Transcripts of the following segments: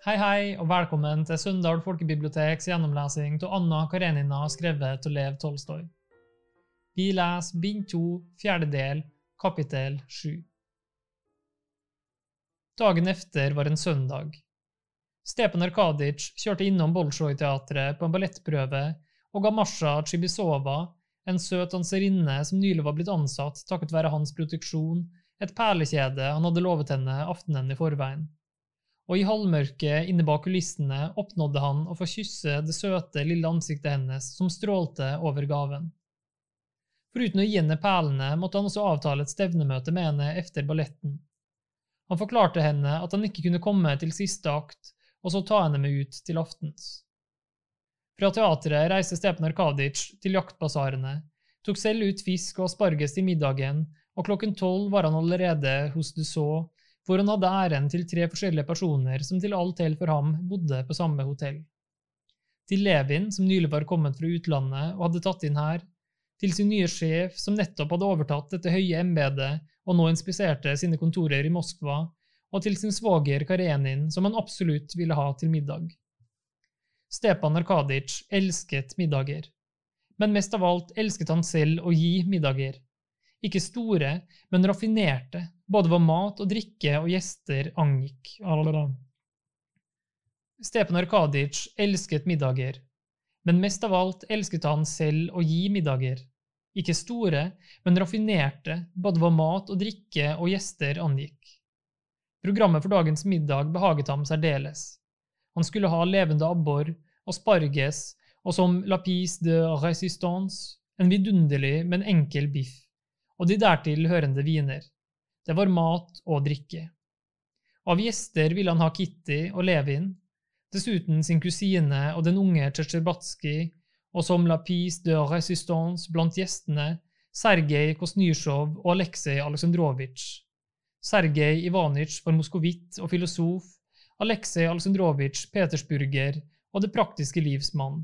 Hei, hei, og velkommen til Sunndal folkebiblioteks gjennomlesing av Anna Karenina skrevet av Lev Tolstoy. Vi leser bind to, fjerde del, kapittel sju. Dagen efter var en søndag. Stepan Arkadic kjørte innom Bolsjoj-teatret på en ballettprøve og ga Masha Chibisova, en søt danserinne som nylig var blitt ansatt takket være hans proteksjon, et perlekjede han hadde lovet henne aftenen i forveien og i halvmørket inne bak kulissene oppnådde han å få kysse det søte, lille ansiktet hennes som strålte over gaven. Foruten å gi henne perlene måtte han også avtale et stevnemøte med henne etter balletten. Han forklarte henne at han ikke kunne komme til siste akt og så ta henne med ut til aftens. Fra teatret reiste Stepan Arkadic til jaktbasarene, tok selv ut fisk og asparges til middagen, og klokken tolv var han allerede hos Dussault hvor han hadde æren til tre forskjellige personer som til alt hell for ham bodde på samme hotell. Til Levin, som nylig var kommet fra utlandet og hadde tatt inn her, til sin nye sjef, som nettopp hadde overtatt dette høye embetet og nå inspiserte sine kontorer i Moskva, og til sin svoger Karenin, som han absolutt ville ha til middag. Stepan Arkadic elsket middager, men mest av alt elsket han selv å gi middager. Ikke store, men raffinerte, både hva mat og drikke og gjester angikk. Stepan Arkadic elsket middager, men mest av alt elsket han selv å gi middager. Ikke store, men raffinerte, både hva mat og drikke og gjester angikk. Programmet for dagens middag behaget ham særdeles. Han skulle ha levende abbor, asparges og som lapis de résistance, en vidunderlig, men enkel biff, og de dertil hørende viner. Det var mat og drikke. Av gjester ville han ha Kitty og Levin, dessuten sin kusine og den unge Tsjetsjerbatskij, og som la Pise de résistance blant gjestene Sergej Kosnysjov og Aleksej Aleksandrovitsj. Sergej Ivanitsj var moskovitt og filosof, Aleksej Aleksandrovitsj petersburger og det praktiske livs mann.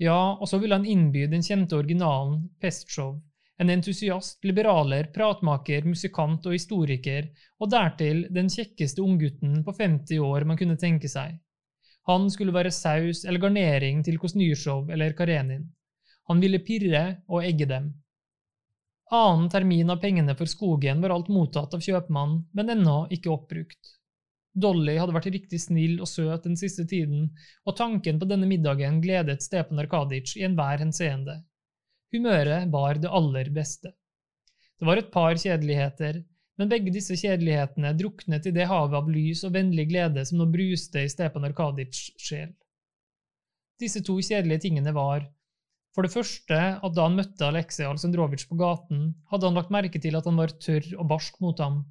Ja, og så ville han innby den kjente originalen Pestsjov, en entusiast, liberaler, pratmaker, musikant og historiker, og dertil den kjekkeste unggutten på 50 år man kunne tenke seg. Han skulle være saus eller garnering til Kosnysjov eller Karenin. Han ville pirre og egge dem. Annen termin av pengene for skogen var alt mottatt av kjøpmannen, men ennå ikke oppbrukt. Dolly hadde vært riktig snill og søt den siste tiden, og tanken på denne middagen gledet Stepan Arkadic i enhver henseende. Humøret var det aller beste. Det var et par kjedeligheter, men begge disse kjedelighetene druknet i det havet av lys og vennlig glede som nå bruste i Stepan Arkadijs sjel. Disse to kjedelige tingene var for det første at da han møtte Aleksej Alsendrovitsj på gaten, hadde han lagt merke til at han var tørr og barsk mot ham,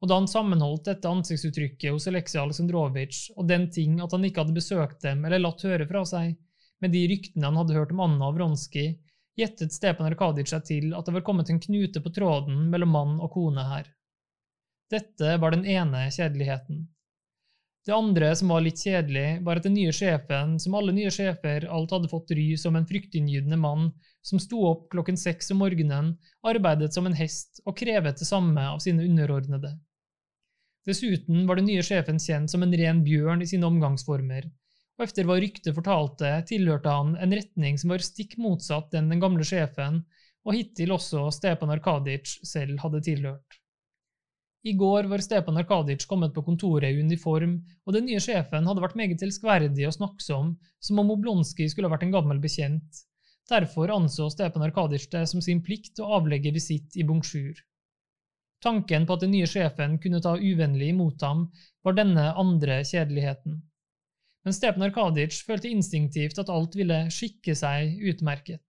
og da han sammenholdt dette ansiktsuttrykket hos Aleksej Alsendrovitsj og den ting at han ikke hadde besøkt dem eller latt høre fra seg, med de ryktene han hadde hørt om Anna Vronskij, gjettet Stepan Arkadij seg til at det var kommet en knute på tråden mellom mann og kone her. Dette var den ene kjedeligheten. Det andre som var litt kjedelig, var at den nye sjefen, som alle nye sjefer, alt hadde fått ry som en fryktinngytende mann, som sto opp klokken seks om morgenen, arbeidet som en hest og krevet det samme av sine underordnede. Dessuten var den nye sjefen kjent som en ren bjørn i sine omgangsformer, og efter hva ryktet fortalte, tilhørte han en retning som var stikk motsatt den den gamle sjefen, og hittil også Stepan Arkadic selv hadde tilhørt. I går var Stepan Arkadic kommet på kontoret i uniform, og den nye sjefen hadde vært meget elskverdig og snakksom, som om Oblonskij skulle vært en gammel bekjent. Derfor anså Stepan Arkadic det som sin plikt å avlegge visitt i bonjour. Tanken på at den nye sjefen kunne ta uvennlig imot ham, var denne andre kjedeligheten men Stepan Arkadic følte instinktivt at alt ville skikke seg utmerket.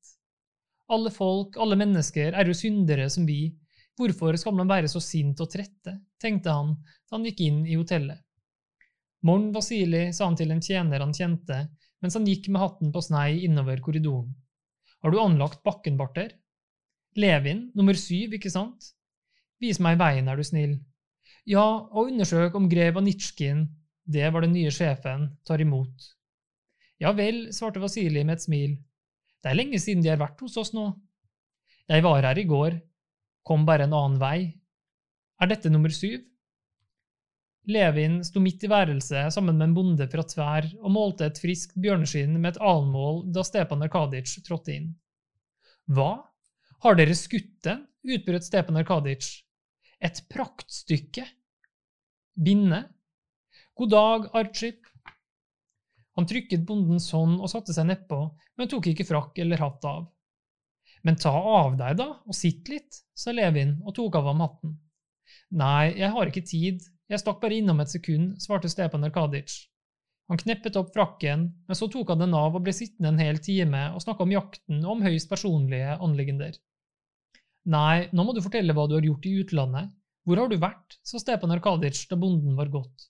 Alle folk, alle mennesker, er jo syndere som vi, hvorfor skal man være så sint og trette, tenkte han da han gikk inn i hotellet. Morn Vasili, sa han til en tjener han kjente, mens han gikk med hatten på snei innover korridoren. Har du anlagt bakkenbarter? Levin, nummer syv, ikke sant? Vis meg veien, er du snill. Ja, og undersøk om grev Anitsjkin det var den nye sjefen tar imot. Ja vel, svarte Vasilij med et smil. Det er lenge siden de har vært hos oss nå. Jeg var her i går. Kom bare en annen vei. Er dette nummer syv? Levin sto midt i værelset sammen med en bonde fra Tvær og målte et friskt bjørneskinn med et almål da Stepan Arkadic trådte inn. Hva? Har dere skutt den? utbrøt Stepan Arkadic. Et praktstykke! Binde? God dag, Archip. Han trykket bondens hånd og satte seg nedpå, men tok ikke frakk eller hatt av. Men ta av deg, da, og sitt litt, sa Levin og tok av ham hatten. Nei, jeg har ikke tid, jeg stakk bare innom et sekund, svarte Stepan Arkadic. Han kneppet opp frakken, men så tok han den av og ble sittende en hel time og snakke om jakten og om høyst personlige anliggender. Nei, nå må du fortelle hva du har gjort i utlandet. Hvor har du vært? sa Stepan Arkadic da bonden var gått.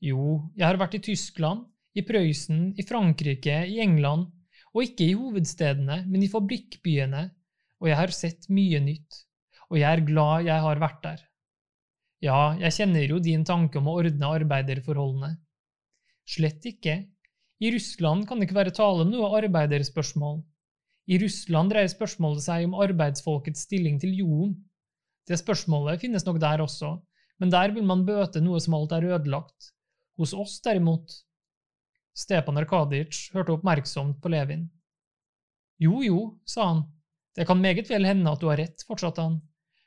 Jo, jeg har vært i Tyskland, i Prøysen, i Frankrike, i England, og ikke i hovedstedene, men i fabrikkbyene, og jeg har sett mye nytt, og jeg er glad jeg har vært der. Ja, jeg kjenner jo din tanke om å ordne arbeiderforholdene. Slett ikke. I Russland kan det ikke være tale om noe arbeiderspørsmål. I Russland dreier spørsmålet seg om arbeidsfolkets stilling til jorden. Det spørsmålet finnes nok der også, men der vil man bøte noe som alt er ødelagt. Hos oss, derimot… Stepan Arkadic hørte oppmerksomt på Levin. Jo, jo, sa han, det kan meget vel hende at du har rett, fortsatte han,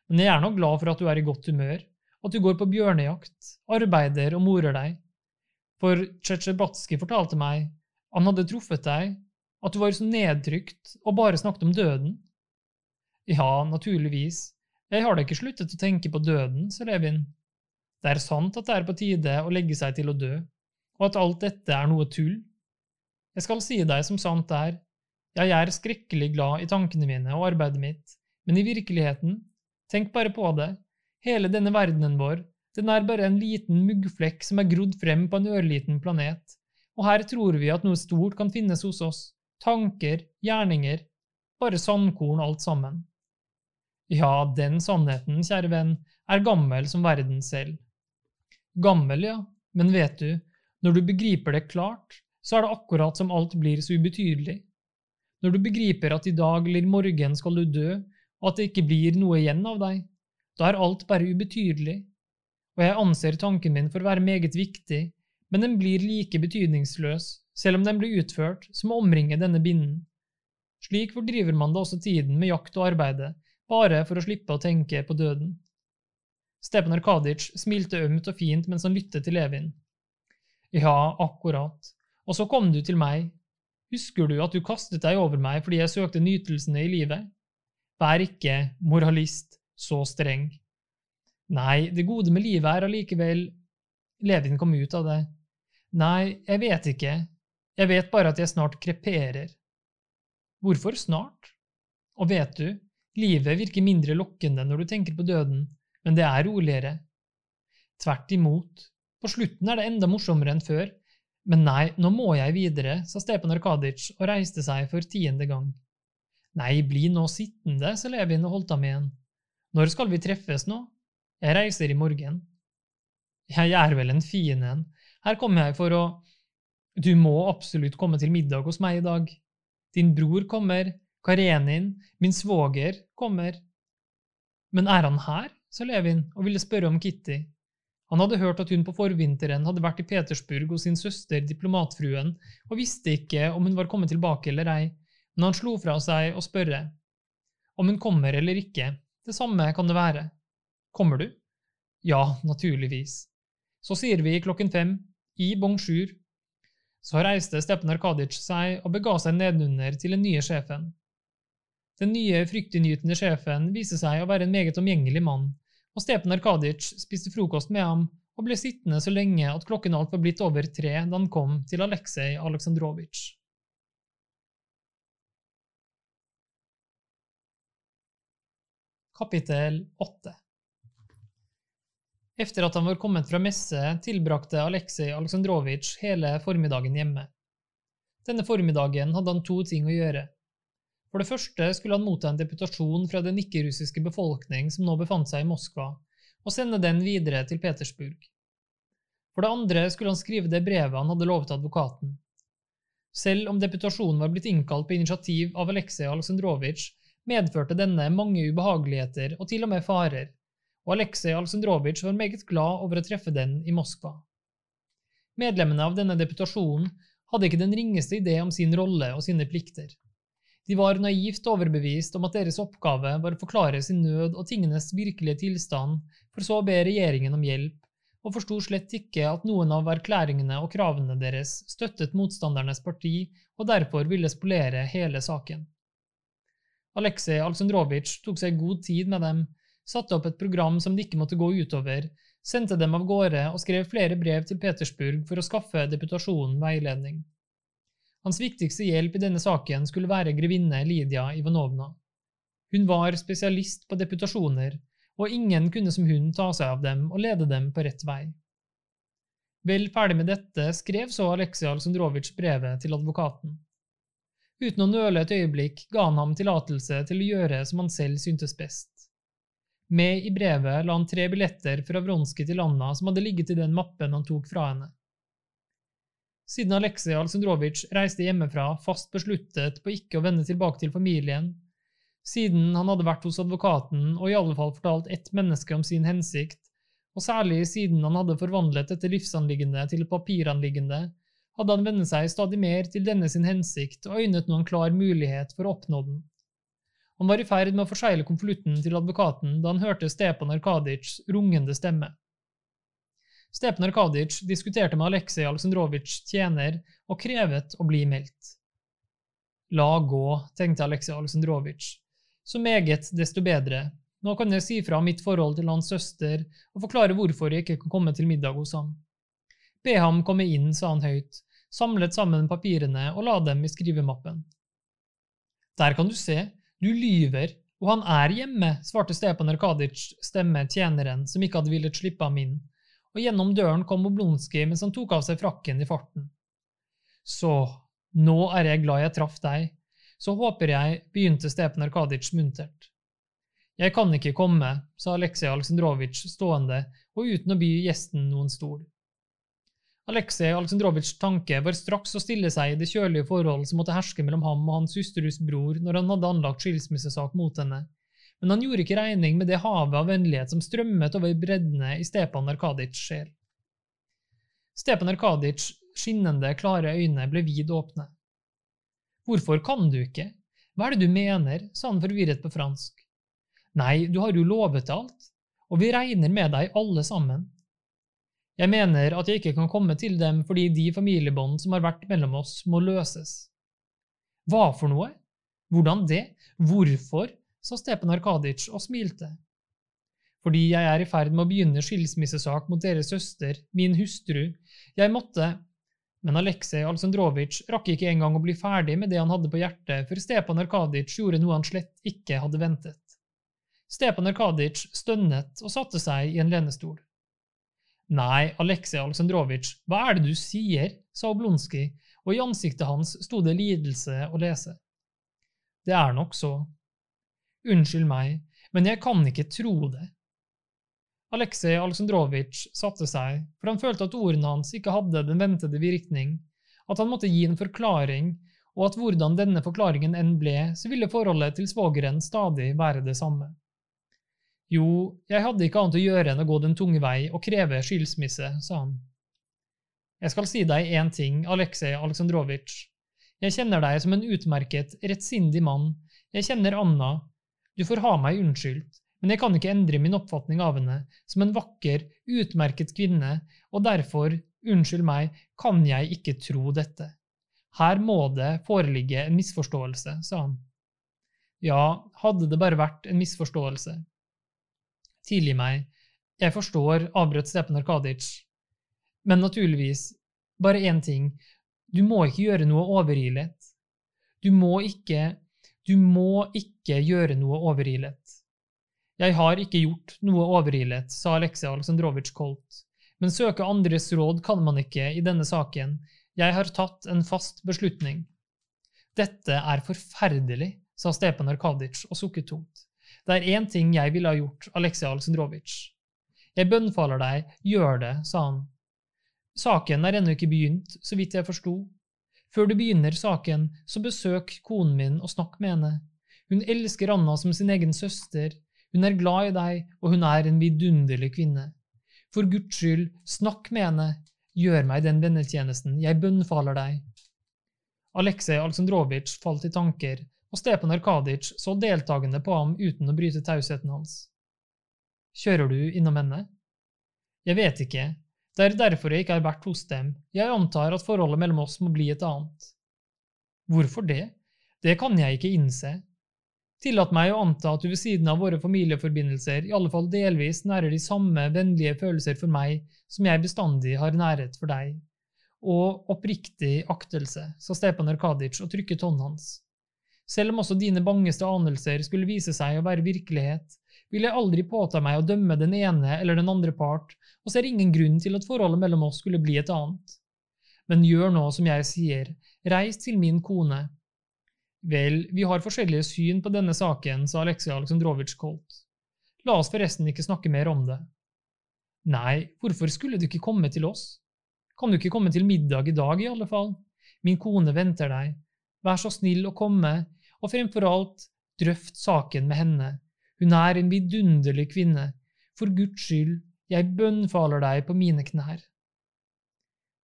men jeg er nå glad for at du er i godt humør at du går på bjørnejakt, arbeider og morer deg. For Tsjetsjebatskij fortalte meg han hadde truffet deg, at du var så nedtrykt og bare snakket om døden. Ja, naturligvis, jeg har da ikke sluttet å tenke på døden, sa Levin. Det er sant at det er på tide å legge seg til å dø, og at alt dette er noe tull. Jeg skal si deg som sant er, ja, jeg er skrekkelig glad i tankene mine og arbeidet mitt, men i virkeligheten, tenk bare på det, Hele denne verdenen vår, den er bare en liten muggflekk som er grodd frem på en ørliten planet, og her tror vi at noe stort kan finnes hos oss, tanker, gjerninger, bare sandkorn alt sammen. Ja, den sannheten, kjære venn, er gammel som verden selv. Gammel, ja, men vet du, når du begriper det klart, så er det akkurat som alt blir så ubetydelig. Når du begriper at i dag eller i morgen skal du dø, og at det ikke blir noe igjen av deg, da er alt bare ubetydelig, og jeg anser tanken min for å være meget viktig, men den blir like betydningsløs selv om den blir utført som å omringe denne binden. Slik fordriver man da også tiden med jakt og arbeide, bare for å slippe å tenke på døden. Stepan Arkadic smilte ømt og fint mens han lyttet til Levin. Ja, akkurat, og så kom du til meg. Husker du at du kastet deg over meg fordi jeg søkte nytelsene i livet? Vær ikke moralist, så streng. Nei, det gode med livet er allikevel Levin kom ut av det. Nei, jeg vet ikke, jeg vet bare at jeg snart kreperer. Hvorfor snart? Og vet du, livet virker mindre lokkende når du tenker på døden, men det er roligere. Tvert imot, på slutten er det enda morsommere enn før, men nei, nå må jeg videre, sa Stepan Arkadic og reiste seg for tiende gang. Nei, bli nå sittende, sa Levin og holdt ham igjen. Når skal vi treffes nå? Jeg reiser i morgen. Jeg er vel en fin en. Her kommer jeg for å… Du må absolutt komme til middag hos meg i dag. Din bror kommer, Karenin, min svoger, kommer. Men er han her? Sa Levin og ville spørre om Kitty. Han hadde hørt at hun på forvinteren hadde vært i Petersburg hos sin søster, diplomatfruen, og visste ikke om hun var kommet tilbake eller ei, men han slo fra seg å spørre. Om hun kommer eller ikke, det samme kan det være. Kommer du? Ja, naturligvis. Så sier vi klokken fem, i bonjour. Så reiste Stepan Arkadic seg og bega seg nedenunder til den nye sjefen. Den nye, fryktinngytende sjefen viser seg å være en meget omgjengelig mann, og Stepen Arkadic spiste frokost med ham og ble sittende så lenge at klokken alt var blitt over tre da han kom til Aleksej Aleksandrovitsj. Kapittel 8 Efter at han var kommet fra messe, tilbrakte Aleksej Aleksandrovitsj hele formiddagen hjemme. Denne formiddagen hadde han to ting å gjøre. For det første skulle han motta en deputasjon fra den ikke-russiske befolkning som nå befant seg i Moskva, og sende den videre til Petersburg. For det andre skulle han skrive det brevet han hadde lovet advokaten. Selv om deputasjonen var blitt innkalt på initiativ av Aleksej Aleksandrovitsj, medførte denne mange ubehageligheter og til og med farer, og Aleksej Aleksandrovitsj var meget glad over å treffe den i Moskva. Medlemmene av denne deputasjonen hadde ikke den ringeste idé om sin rolle og sine plikter. De var naivt overbevist om at deres oppgave var å forklare sin nød og tingenes virkelige tilstand, for så å be regjeringen om hjelp, og forsto slett ikke at noen av erklæringene og kravene deres støttet motstandernes parti og derfor ville spolere hele saken. Aleksej Aleksandrovitsj tok seg god tid med dem, satte opp et program som de ikke måtte gå utover, sendte dem av gårde og skrev flere brev til Petersburg for å skaffe deputasjonen veiledning. Hans viktigste hjelp i denne saken skulle være grevinne Lydia Ivanovna. Hun var spesialist på deputasjoner, og ingen kunne som hun ta seg av dem og lede dem på rett vei. Vel ferdig med dette skrev så Aleksej Aleksandrovitsj brevet til advokaten. Uten å nøle et øyeblikk ga han ham tillatelse til å gjøre som han selv syntes best. Med i brevet la han tre billetter fra Vronskij til Anna som hadde ligget i den mappen han tok fra henne. Siden Aleksej Aleksandrovitsj reiste hjemmefra fast besluttet på ikke å vende tilbake til familien, siden han hadde vært hos advokaten og i alle fall fortalt ett menneske om sin hensikt, og særlig siden han hadde forvandlet dette livsanliggende til et papiranliggende, hadde han vennet seg stadig mer til denne sin hensikt og øynet noen klar mulighet for å oppnå den. Han var i ferd med å forsegle konvolutten til advokaten da han hørte Stepan Arkaditsjs rungende stemme. Stepan Arkaditsj diskuterte med Aleksej Aleksandrovitsjs tjener og krevet å bli meldt. La gå, tenkte Aleksej Aleksandrovitsj. Så meget desto bedre. Nå kan jeg si fra mitt forhold til hans søster og forklare hvorfor jeg ikke kan komme til middag hos ham. Be ham komme inn, sa han høyt, samlet sammen papirene og la dem i skrivemappen. Der kan du se, du lyver, og han er hjemme, svarte Stepan Arkadic stemme tjeneren som ikke hadde villet slippe ham inn, og gjennom døren kom Oblonskij mens han tok av seg frakken i farten. Så, nå er jeg glad jeg traff deg, så håper jeg, begynte Stepan Arkaditsj muntert. Jeg kan ikke komme, sa Aleksej Aleksandrovitsj stående og uten å by gjesten noen stol. Aleksej Aleksandrovitsjs tanke var straks å stille seg i det kjølige forhold som måtte herske mellom ham og hans hustrus bror når han hadde anlagt skilsmissesak mot henne, men han gjorde ikke regning med det havet av vennlighet som strømmet over breddene i Stepan Arkaditsjs sjel. Stepan Arkaditsjs skinnende, klare øyne ble vid åpne. Hvorfor kan du ikke? Hva er det du mener? sa han forvirret på fransk. Nei, du har jo lovet alt, og vi regner med deg alle sammen. Jeg mener at jeg ikke kan komme til dem fordi de familiebånd som har vært mellom oss, må løses. Hva for noe? Hvordan det? Hvorfor? Sa Stepan Arkadic og smilte. Fordi jeg er i ferd med å begynne skilsmissesak mot deres søster, min hustru. Jeg måtte… Men Aleksej Aleksandrovitsj rakk ikke engang å bli ferdig med det han hadde på hjertet, før Stepan Arkadic gjorde noe han slett ikke hadde ventet. Stepan Arkadic stønnet og satte seg i en lenestol. Nei, Aleksej Aleksandrovitsj, hva er det du sier? sa Oblonskij, og i ansiktet hans sto det lidelse å lese. Det er nok så. Unnskyld meg, men jeg kan ikke tro det. Aleksej Aleksandrovitsj satte seg, for han følte at ordene hans ikke hadde den ventede virkning, at han måtte gi en forklaring, og at hvordan denne forklaringen enn ble, så ville forholdet til svogeren stadig være det samme. Jo, jeg hadde ikke annet å gjøre enn å gå den tunge vei og kreve skilsmisse, sa han. Jeg skal si deg én ting, Aleksej Aleksandrovitsj. Jeg kjenner deg som en utmerket, rettsindig mann. Jeg kjenner Anna. Du får ha meg unnskyldt, men jeg kan ikke endre min oppfatning av henne som en vakker, utmerket kvinne, og derfor, unnskyld meg, kan jeg ikke tro dette. Her må det foreligge en misforståelse, sa han. Ja, hadde det bare vært en misforståelse. Tilgi meg, jeg forstår, avbrøt Stepan Arkadic. Men naturligvis, bare én ting, du må ikke gjøre noe overilet. Du må ikke, du må ikke gjøre noe overilet. Jeg har ikke gjort noe overilet, sa Aleksej Aleksandrovitsj Kolt, men søke andres råd kan man ikke i denne saken, jeg har tatt en fast beslutning. Dette er forferdelig, sa Stepan Arkaditsj og sukket tungt. Det er én ting jeg ville ha gjort, Aleksej Aleksandrovitsj. Jeg bønnfaller deg, gjør det, sa han. Saken er ennå ikke begynt, så vidt jeg forsto. Før du begynner saken, så besøk konen min og snakk med henne. Hun elsker Anna som sin egen søster. Hun er glad i deg, og hun er en vidunderlig kvinne. For Guds skyld, snakk med henne, gjør meg den vennetjenesten, jeg bønnfaler deg. Aleksej Aleksandrovitsj falt i tanker, og Stepan Arkaditsj så deltakende på ham uten å bryte tausheten hans. Kjører du innom henne? Jeg vet ikke, det er derfor jeg ikke har vært hos dem, jeg antar at forholdet mellom oss må bli et annet. Hvorfor det? Det kan jeg ikke innse. Tillat meg å anta at du ved siden av våre familieforbindelser i alle fall delvis nærer de samme vennlige følelser for meg som jeg bestandig har nærhet for deg, og oppriktig aktelse, sa Stepan Arkadic og trykket hånden hans. Selv om også dine bangeste anelser skulle vise seg å være virkelighet, vil jeg aldri påta meg å dømme den ene eller den andre part, og ser ingen grunn til at forholdet mellom oss skulle bli et annet. Men gjør nå som jeg sier, reis til min kone. Vel, vi har forskjellige syn på denne saken, sa Aleksej Aleksandrovitsj Kolt. La oss forresten ikke snakke mer om det. Nei, hvorfor skulle du ikke komme til oss? Kan du ikke komme til middag i dag, i alle fall? Min kone venter deg. Vær så snill å komme, og fremfor alt, drøft saken med henne. Hun er en vidunderlig kvinne. For Guds skyld, jeg bønnfaler deg på mine knær.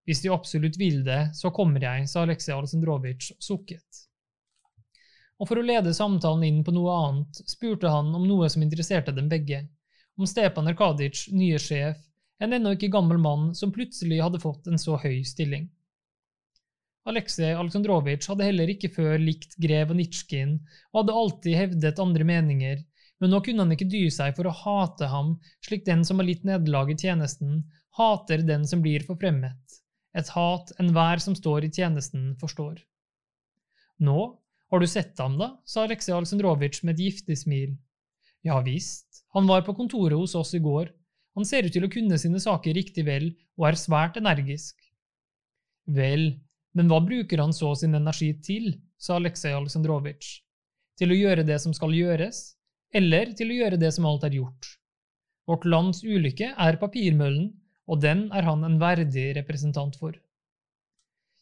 Hvis de absolutt vil det, så kommer jeg, sa Aleksej Alsendrovitsj og sukket. Og for å lede samtalen inn på noe annet spurte han om noe som interesserte dem begge, om Stepan Arkaditsj, nye sjef, en ennå ikke gammel mann som plutselig hadde fått en så høy stilling. Aleksej Aleksandrovitsj hadde heller ikke før likt grev Onitsjkin og hadde alltid hevdet andre meninger, men nå kunne han ikke dy seg for å hate ham slik den som har litt nederlag i tjenesten, hater den som blir forfremmet, et hat enhver som står i tjenesten, forstår. Nå, har du sett ham, da? sa Aleksej Aleksandrovitsj med et giftig smil. Ja visst, han var på kontoret hos oss i går, han ser ut til å kunne sine saker riktig vel og er svært energisk. Vel, men hva bruker han så sin energi til, sa Aleksej Aleksandrovitsj, til å gjøre det som skal gjøres, eller til å gjøre det som alt er gjort? Vårt lands ulykke er papirmøllen, og den er han en verdig representant for.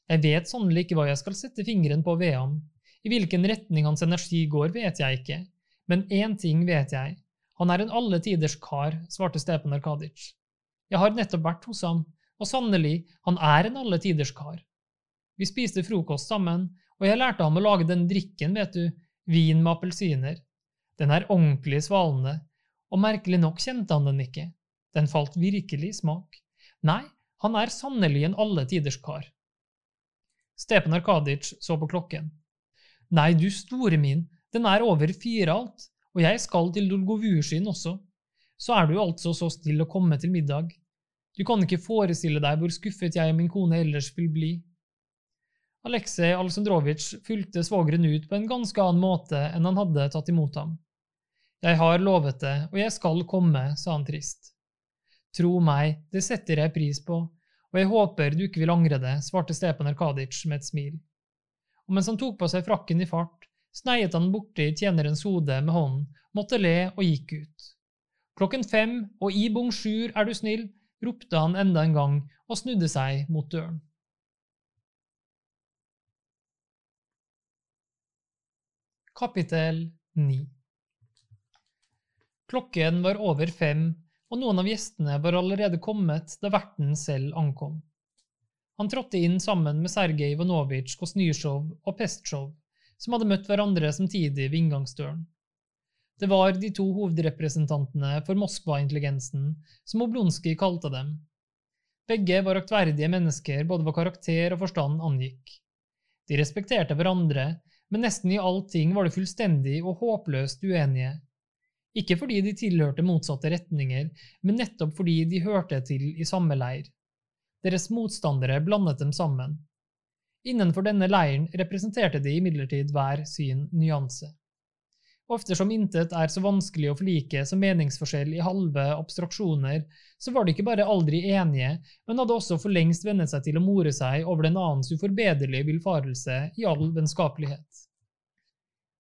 Jeg vet sannelig ikke hva jeg skal sette fingeren på ved ham, i hvilken retning hans energi går, vet jeg ikke, men én ting vet jeg, han er en alle tiders kar, svarte Stepan Arkadic. Jeg har nettopp vært hos ham, og sannelig, han er en alle tiders kar. Vi spiste frokost sammen, og jeg lærte ham å lage den drikken, vet du, vin med appelsiner. Den er ordentlig svalende, og merkelig nok kjente han den ikke. Den falt virkelig i smak. Nei, han er sannelig en alle tiders kar. Stepan Arkadic så på klokken. Nei, du store min, den er over fire alt, og jeg skal til Dolgovusjin også. Så er du altså så snill å komme til middag. Du kan ikke forestille deg hvor skuffet jeg og min kone ellers vil bli. Aleksej Aleksandrovitsj fulgte svogeren ut på en ganske annen måte enn han hadde tatt imot ham. Jeg har lovet det, og jeg skal komme, sa han trist. Tro meg, det setter jeg pris på, og jeg håper du ikke vil angre det, svarte Stepan Arkaditsj med et smil og mens han tok på seg frakken i fart, sneiet han borti tjenerens hode med hånden, måtte le og gikk ut. Klokken fem og i bonjour, er du snill, ropte han enda en gang og snudde seg mot døren. Kapittel 9 Klokken var over fem, og noen av gjestene var allerede kommet da verten selv ankom. Han trådte inn sammen med Sergej Ivanovitsj Kosnysjov og Pestsjov, som hadde møtt hverandre samtidig ved inngangsdøren. Det var de to hovedrepresentantene for Moskva-intelligensen, som Oblonskij kalte dem. Begge var aktverdige mennesker både hva karakter og forstand angikk. De respekterte hverandre, men nesten i allting var de fullstendig og håpløst uenige. Ikke fordi de tilhørte motsatte retninger, men nettopp fordi de hørte til i samme leir. Deres motstandere blandet dem sammen. Innenfor denne leiren representerte de imidlertid hver sin nyanse. Og eftersom intet er så vanskelig å forlike som meningsforskjell i halve abstraksjoner, så var de ikke bare aldri enige, men hadde også for lengst vennet seg til å more seg over den annens uforbederlige villfarelse i all vennskapelighet.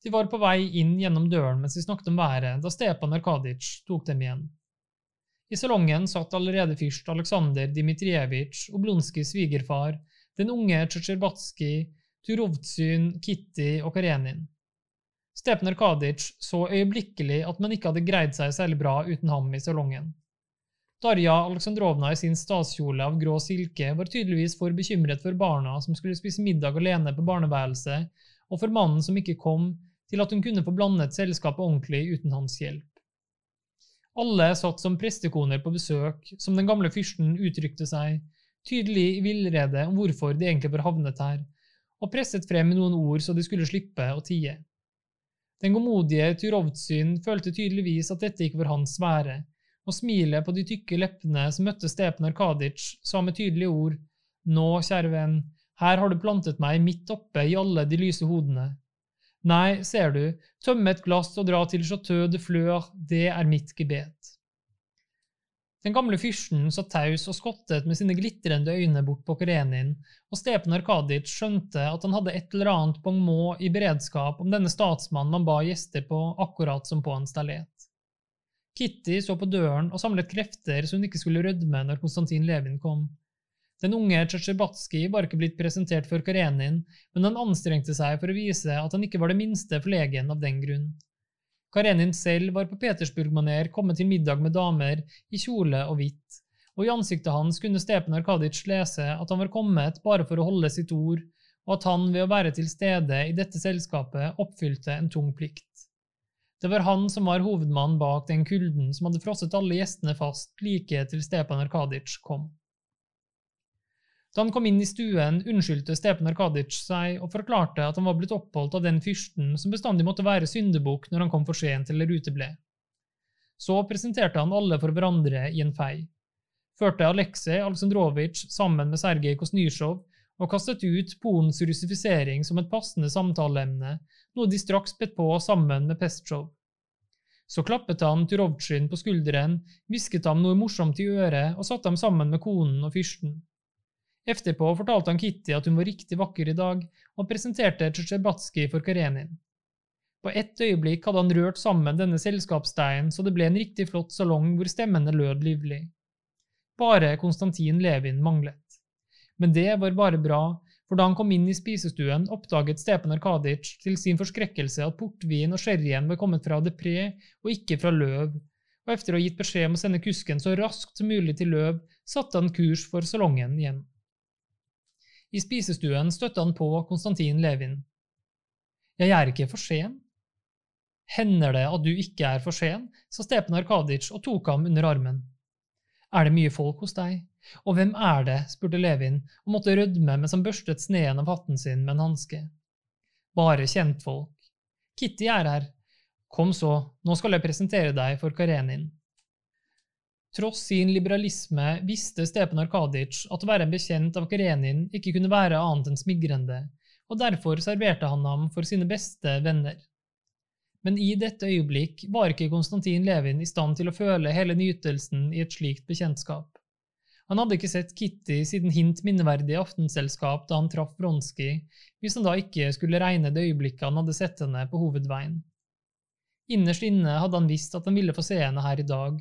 De var på vei inn gjennom døren mens de snakket om været, da Stepan Arkadic tok dem igjen. I salongen satt allerede fyrst Aleksandr Dmitrijevitsj, Oblonskijs svigerfar, den unge Tsjetsjerbatskij, Turovtsyn, Kitty og Karenin. Stepan Arkadic så øyeblikkelig at man ikke hadde greid seg særlig bra uten ham i salongen. Darja Aleksandrovna i sin statskjole av grå silke var tydeligvis for bekymret for barna som skulle spise middag alene på barneværelset, og for mannen som ikke kom, til at hun kunne få blandet selskapet ordentlig uten hans hjelp. Alle satt som prestekoner på besøk, som den gamle fyrsten uttrykte seg, tydelig i villrede om hvorfor de egentlig var havnet her, og presset frem noen ord så de skulle slippe å tie. Den godmodige Turovtsyn følte tydeligvis at dette ikke var hans sfære, og smilet på de tykke leppene som møtte Stepen Arkadic, sa med tydelige ord, Nå, kjære venn, her har du plantet meg midt oppe i alle de lyse hodene. Nei, ser du, tømme et glass og dra til Chateau de Fleur, det er mitt gebet. Den gamle fyrsten satt taus og skottet med sine glitrende øyne bort på Karenin, og Stepan Arkadic skjønte at han hadde et eller annet bongmot i beredskap om denne statsmannen man ba gjester på akkurat som på en stalet. Kitty så på døren og samlet krefter så hun ikke skulle rødme når Konstantin Levin kom. Den unge Tsjetsjebatskij var ikke blitt presentert for Karenin, men han anstrengte seg for å vise at han ikke var det minste forlegen av den grunn. Karenin selv var på Petersburg-maner kommet til middag med damer i kjole og hvitt, og i ansiktet hans kunne Stepan Arkadic lese at han var kommet bare for å holde sitt ord, og at han ved å være til stede i dette selskapet oppfylte en tung plikt. Det var han som var hovedmannen bak den kulden som hadde frosset alle gjestene fast like til Stepan Arkadic kom. Da han kom inn i stuen, unnskyldte Stepan Arkadic seg og forklarte at han var blitt oppholdt av den fyrsten som bestandig måtte være syndebukk når han kom for sent eller uteble. Så presenterte han alle for hverandre i en fei. Førte Aleksej Aleksandrovitsj sammen med Sergej Kosnysjov og kastet ut Polens russifisering som et passende samtaleemne, noe de straks bedt på sammen med Pestsjov. Så klappet han Turovtsjin på skulderen, hvisket ham noe morsomt i øret og satte ham sammen med konen og fyrsten. Etterpå fortalte han Kitty at hun var riktig vakker i dag, og presenterte Tsjetsjebatskij for Karenin. På ett øyeblikk hadde han rørt sammen denne selskapsdeien så det ble en riktig flott salong hvor stemmene lød livlig. Bare Konstantin Levin manglet. Men det var bare bra, for da han kom inn i spisestuen, oppdaget Stepan Arkadic til sin forskrekkelse at portvin og sherryen var kommet fra Depré og ikke fra Løv, og etter å ha gitt beskjed om å sende kusken så raskt som mulig til Løv, satte han kurs for salongen igjen. I spisestuen støtte han på Konstantin Levin. Jeg er ikke for sen. Hender det at du ikke er for sen, sa Stepen Arkadic og tok ham under armen. Er det mye folk hos deg? Og hvem er det? spurte Levin og måtte rødme mens han børstet sneen av hatten sin med en hanske. Bare kjentfolk. Kitty er her. Kom så, nå skal jeg presentere deg for Karenin. Tross sin liberalisme visste Stepan Arkadic at å være en bekjent av Karenin ikke kunne være annet enn smigrende, og derfor serverte han ham for sine beste venner. Men i dette øyeblikk var ikke Konstantin Levin i stand til å føle hele nytelsen i et slikt bekjentskap. Han hadde ikke sett Kitty siden hint minneverdig aftenselskap da han traff Bronski, hvis han da ikke skulle regne det øyeblikket han hadde sett henne på hovedveien. Innerst inne hadde han visst at han ville få se henne her i dag,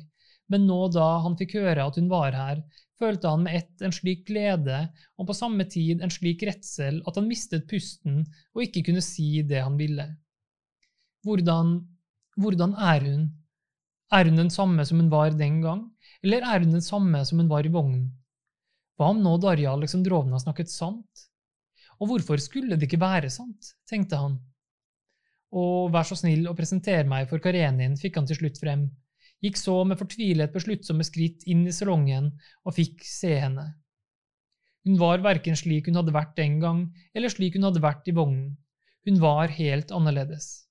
men nå da han fikk høre at hun var her, følte han med ett en slik glede og på samme tid en slik redsel at han mistet pusten og ikke kunne si det han ville. Hvordan, hvordan er hun? Er hun den samme som hun var den gang, eller er hun den samme som hun var i vognen? Hva om nå Darja Aleksandrovna snakket sant? Og hvorfor skulle det ikke være sant, tenkte han. Og vær så snill å presentere meg for Karenin, fikk han til slutt frem gikk så med fortvilet besluttsomme skritt inn i salongen og fikk se henne. Hun var verken slik hun hadde vært den gang, eller slik hun hadde vært i vognen. Hun var helt annerledes.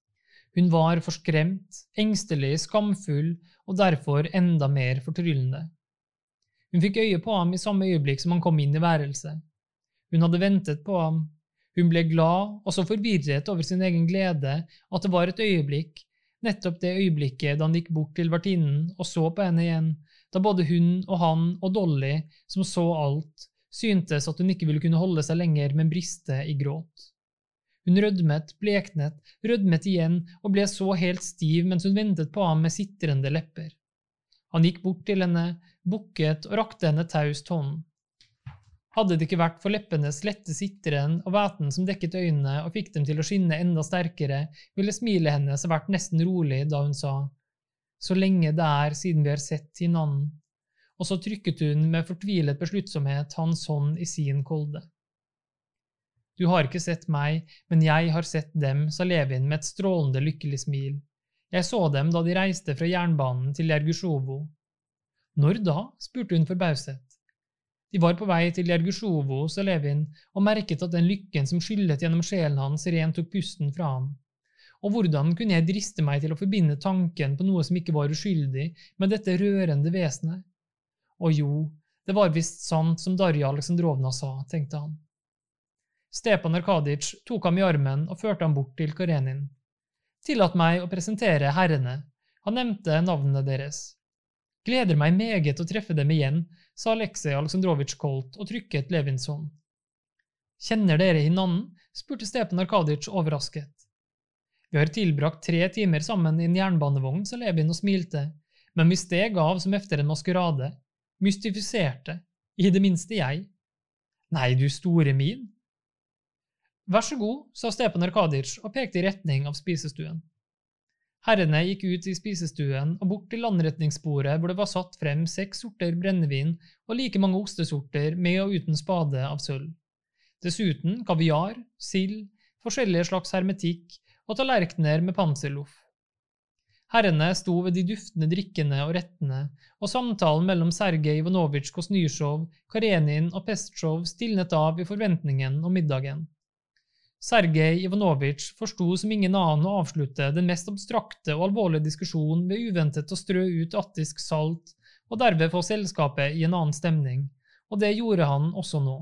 Hun var forskremt, engstelig, skamfull og derfor enda mer fortryllende. Hun fikk øye på ham i samme øyeblikk som han kom inn i værelset. Hun hadde ventet på ham. Hun ble glad og så forvirret over sin egen glede at det var et øyeblikk nettopp det øyeblikket da han gikk bort til vertinnen og så på henne igjen, da både hun og han og Dolly, som så alt, syntes at hun ikke ville kunne holde seg lenger, men briste i gråt. Hun rødmet, bleknet, rødmet igjen og ble så helt stiv mens hun ventet på ham med sitrende lepper. Han gikk bort til henne, bukket og rakte henne taust hånden. Hadde det ikke vært for leppenes lette sitteren og væten som dekket øynene og fikk dem til å skinne enda sterkere, ville smilet hennes vært nesten rolig da hun sa så lenge det er siden vi har sett hinanden, og så trykket hun med fortvilet besluttsomhet hans hånd i sin kolde. Du har ikke sett meg, men jeg har sett dem, sa Levin med et strålende lykkelig smil. Jeg så dem da de reiste fra jernbanen til Jergusjovo. Når da? spurte hun forbauset. De var på vei til Jergusjovo, sa Levin, og merket at den lykken som skyllet gjennom sjelen hans, rent tok pusten fra ham. Og hvordan kunne jeg driste meg til å forbinde tanken på noe som ikke var uskyldig, med dette rørende vesenet? Og jo, det var visst sant som Darja Aleksandrovna sa, tenkte han. Stepan Arkadic tok ham i armen og førte ham bort til Karenin. Tillat meg å presentere herrene. Han nevnte navnene deres. Gleder meg meget å treffe dem igjen, sa Aleksej Aleksandrovitsj koldt og trykket Levins hånd. Kjenner dere hinanden? spurte Stepan Arkadic overrasket. Vi har tilbrakt tre timer sammen i en jernbanevogn, sa Levin og smilte, men vi steg av som efter en maskerade, mystifiserte, i det minste jeg. Nei, du store min. Vær så god, sa Stepan Arkadic og pekte i retning av spisestuen. Herrene gikk ut i spisestuen og bort til landretningsbordet hvor det var satt frem seks sorter brennevin og like mange ostesorter med og uten spade av sølv. Dessuten kaviar, sild, forskjellige slags hermetikk og tallerkener med panserloff. Herrene sto ved de duftende drikkene og rettene, og samtalen mellom Sergej Ivanovitsj Kosnysjov, Karenin og Pestsjov stilnet av i forventningen om middagen. Sergej Ivanovitsj forsto som ingen annen å avslutte den mest abstrakte og alvorlige diskusjonen ved uventet å strø ut attisk salt og derved få selskapet i en annen stemning, og det gjorde han også nå.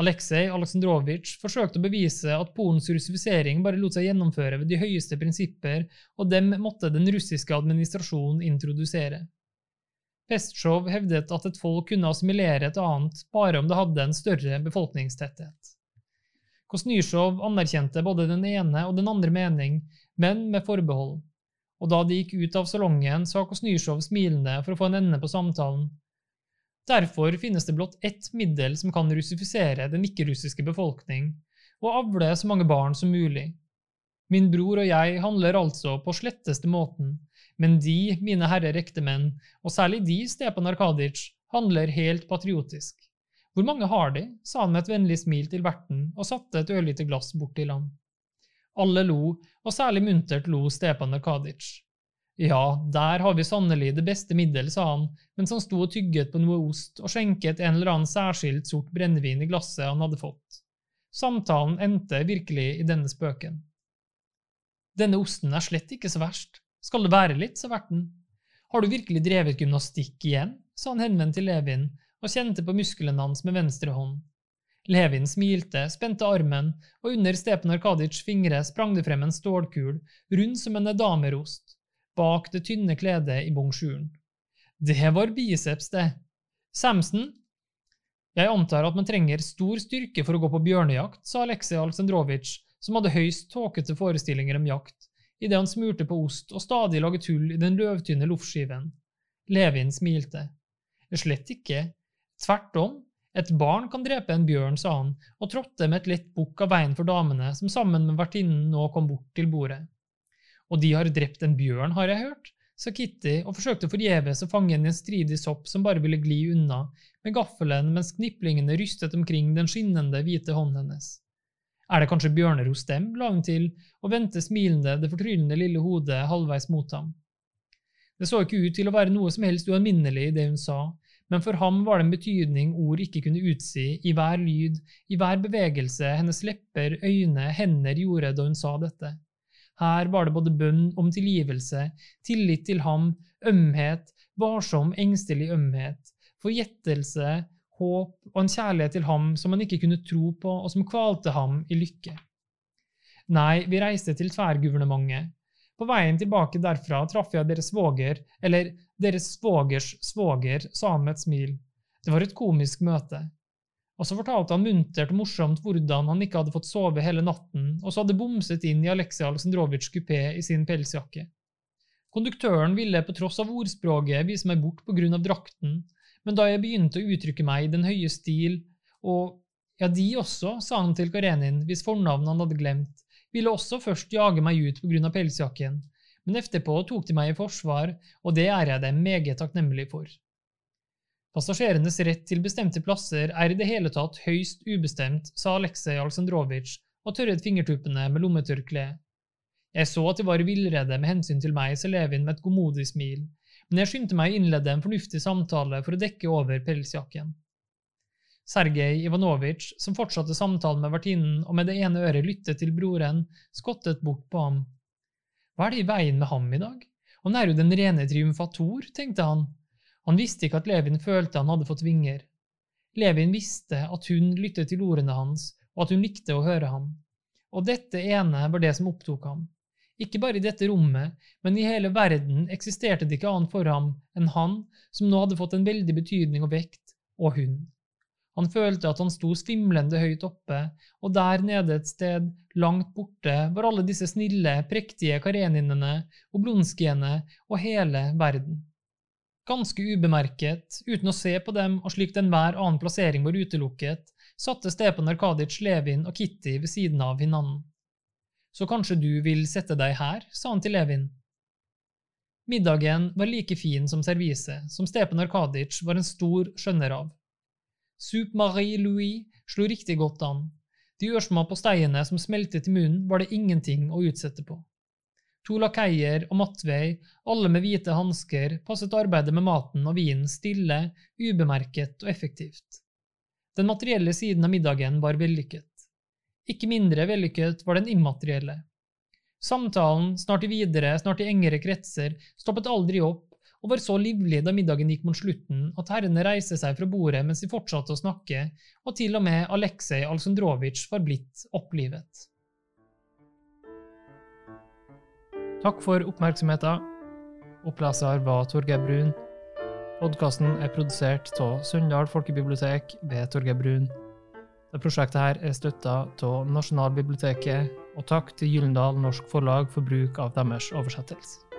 Aleksej Aleksandrovitsj forsøkte å bevise at Polens russifisering bare lot seg gjennomføre ved de høyeste prinsipper, og dem måtte den russiske administrasjonen introdusere. Pestsjov hevdet at et folk kunne assimilere et annet bare om det hadde en større befolkningstetthet. Kosnysjov anerkjente både den ene og den andre mening, men med forbehold, og da de gikk ut av salongen, sa Kosnysjov smilende for å få en ende på samtalen. Derfor finnes det blott ett middel som kan russifisere den ikke-russiske befolkning, og avle så mange barn som mulig. Min bror og jeg handler altså på sletteste måten, men de, mine herrer ektemenn, og særlig de, Stepan Arkadic, handler helt patriotisk. Hvor mange har de? sa han med et vennlig smil til verten og satte et ørlite glass bort til ham. Alle lo, og særlig muntert lo Stepan Arkadic. Ja, der har vi sannelig det beste middel, sa han mens han sto og tygget på noe ost og skjenket en eller annen særskilt sort brennevin i glasset han hadde fått. Samtalen endte virkelig i denne spøken. Denne osten er slett ikke så verst. Skal det være litt, sa verten. Har du virkelig drevet gymnastikk igjen? sa han henvendt til Levin og kjente på musklene hans med venstre hånd. Levin smilte, spente armen, og under Stepen Arkadic fingre sprang det frem en stålkul, rund som en edamerost, bak det tynne kledet i bonjuren. Det var biceps, det. Samson? Jeg antar at man trenger stor styrke for å gå på bjørnejakt, sa Aleksej Alsendrovitsj, som hadde høyst tåkete forestillinger om jakt, idet han smurte på ost og stadig laget hull i den løvtynne loffskiven. Levin smilte. Slett ikke, Tvert om, et barn kan drepe en bjørn, sa han, og trådte med et lett bukk av veien for damene, som sammen med vertinnen nå kom bort til bordet. Og de har drept en bjørn, har jeg hørt, sa Kitty og forsøkte forgjeves å fange en stridig sopp som bare ville gli unna, med gaffelen mens kniplingene rystet omkring den skinnende, hvite hånden hennes. Er det kanskje bjørner hos dem, la hun til, og vendte smilende det fortryllende lille hodet halvveis mot ham. Det så ikke ut til å være noe som helst ualminnelig i det hun sa, men for ham var det en betydning ord ikke kunne utsi i hver lyd, i hver bevegelse hennes lepper, øyne, hender gjorde da hun sa dette. Her var det både bønn om tilgivelse, tillit til ham, ømhet, varsom, engstelig ømhet, forgjettelse, håp og en kjærlighet til ham som han ikke kunne tro på, og som kvalte ham i lykke. Nei, vi reiste til tverrguvernementet. På veien tilbake derfra traff jeg deres svoger, eller deres svogers svoger, sa han med et smil. Det var et komisk møte. Og så fortalte han muntert og morsomt hvordan han ikke hadde fått sove hele natten, og så hadde bomset inn i Aleksej Aleksandrovitsjs kupé i sin pelsjakke. Konduktøren ville på tross av ordspråket vise meg bort på grunn av drakten, men da jeg begynte å uttrykke meg i den høye stil, og ja, de også, sa han til Karenin, hvis fornavn han hadde glemt, ville også først jage meg ut av pelsjakken, men etterpå tok de meg i forsvar, og det er jeg dem meget takknemlig for. Passasjerenes rett til bestemte plasser er i det hele tatt høyst ubestemt, sa Aleksej Aleksandrovitsj og tørret fingertuppene med lommetørkle. Jeg så at de var i villrede med hensyn til meg, sa Levin med et godmodig smil, men jeg skyndte meg å innlede en fornuftig samtale for å dekke over pelsjakken. Sergej Ivanovitsj, som fortsatte samtalen med vertinnen og med det ene øret lyttet til broren, skottet bort på ham. Hva er det i veien med ham i dag? Han er jo den rene triumfator, tenkte han. Han visste ikke at Levin følte han hadde fått vinger. Levin visste at hun lyttet til ordene hans, og at hun likte å høre ham. Og dette ene var det som opptok ham. Ikke bare i dette rommet, men i hele verden eksisterte det ikke annet for ham enn han som nå hadde fått en veldig betydning og vekt, og hun. Han følte at han sto svimlende høyt oppe, og der nede et sted, langt borte, var alle disse snille, prektige kareninene, oblonskiene og hele verden. Ganske ubemerket, uten å se på dem og slik enhver annen plassering var utelukket, satte Stepan Arkadic Levin og Kitty ved siden av hinanden. Så kanskje du vil sette deg her, sa han til Levin. Middagen var like fin som serviset, som Stepan Arkadic var en stor skjønner av. Soup Marie Louis slo riktig godt an. De ørsmå posteiene som smeltet i munnen, var det ingenting å utsette på. To lakeier og Matvei, alle med hvite hansker, passet arbeidet med maten og vinen stille, ubemerket og effektivt. Den materielle siden av middagen var vellykket. Ikke mindre vellykket var den immaterielle. Samtalen, snart i videre, snart i engere kretser, stoppet aldri opp og var så livlig da middagen gikk mot slutten at herrene reiste seg fra bordet mens de fortsatte å snakke, og til og med Aleksej Alsundrovitsj var blitt opplivet. Takk for oppmerksomheten. Oppleser var Torgeir Brun. Podkasten er produsert av Sunndal folkebibliotek ved Torgeir Brun. Det prosjektet her er støtta av Nasjonalbiblioteket, og takk til Gyllendal Norsk Forlag for bruk av deres oversettelse.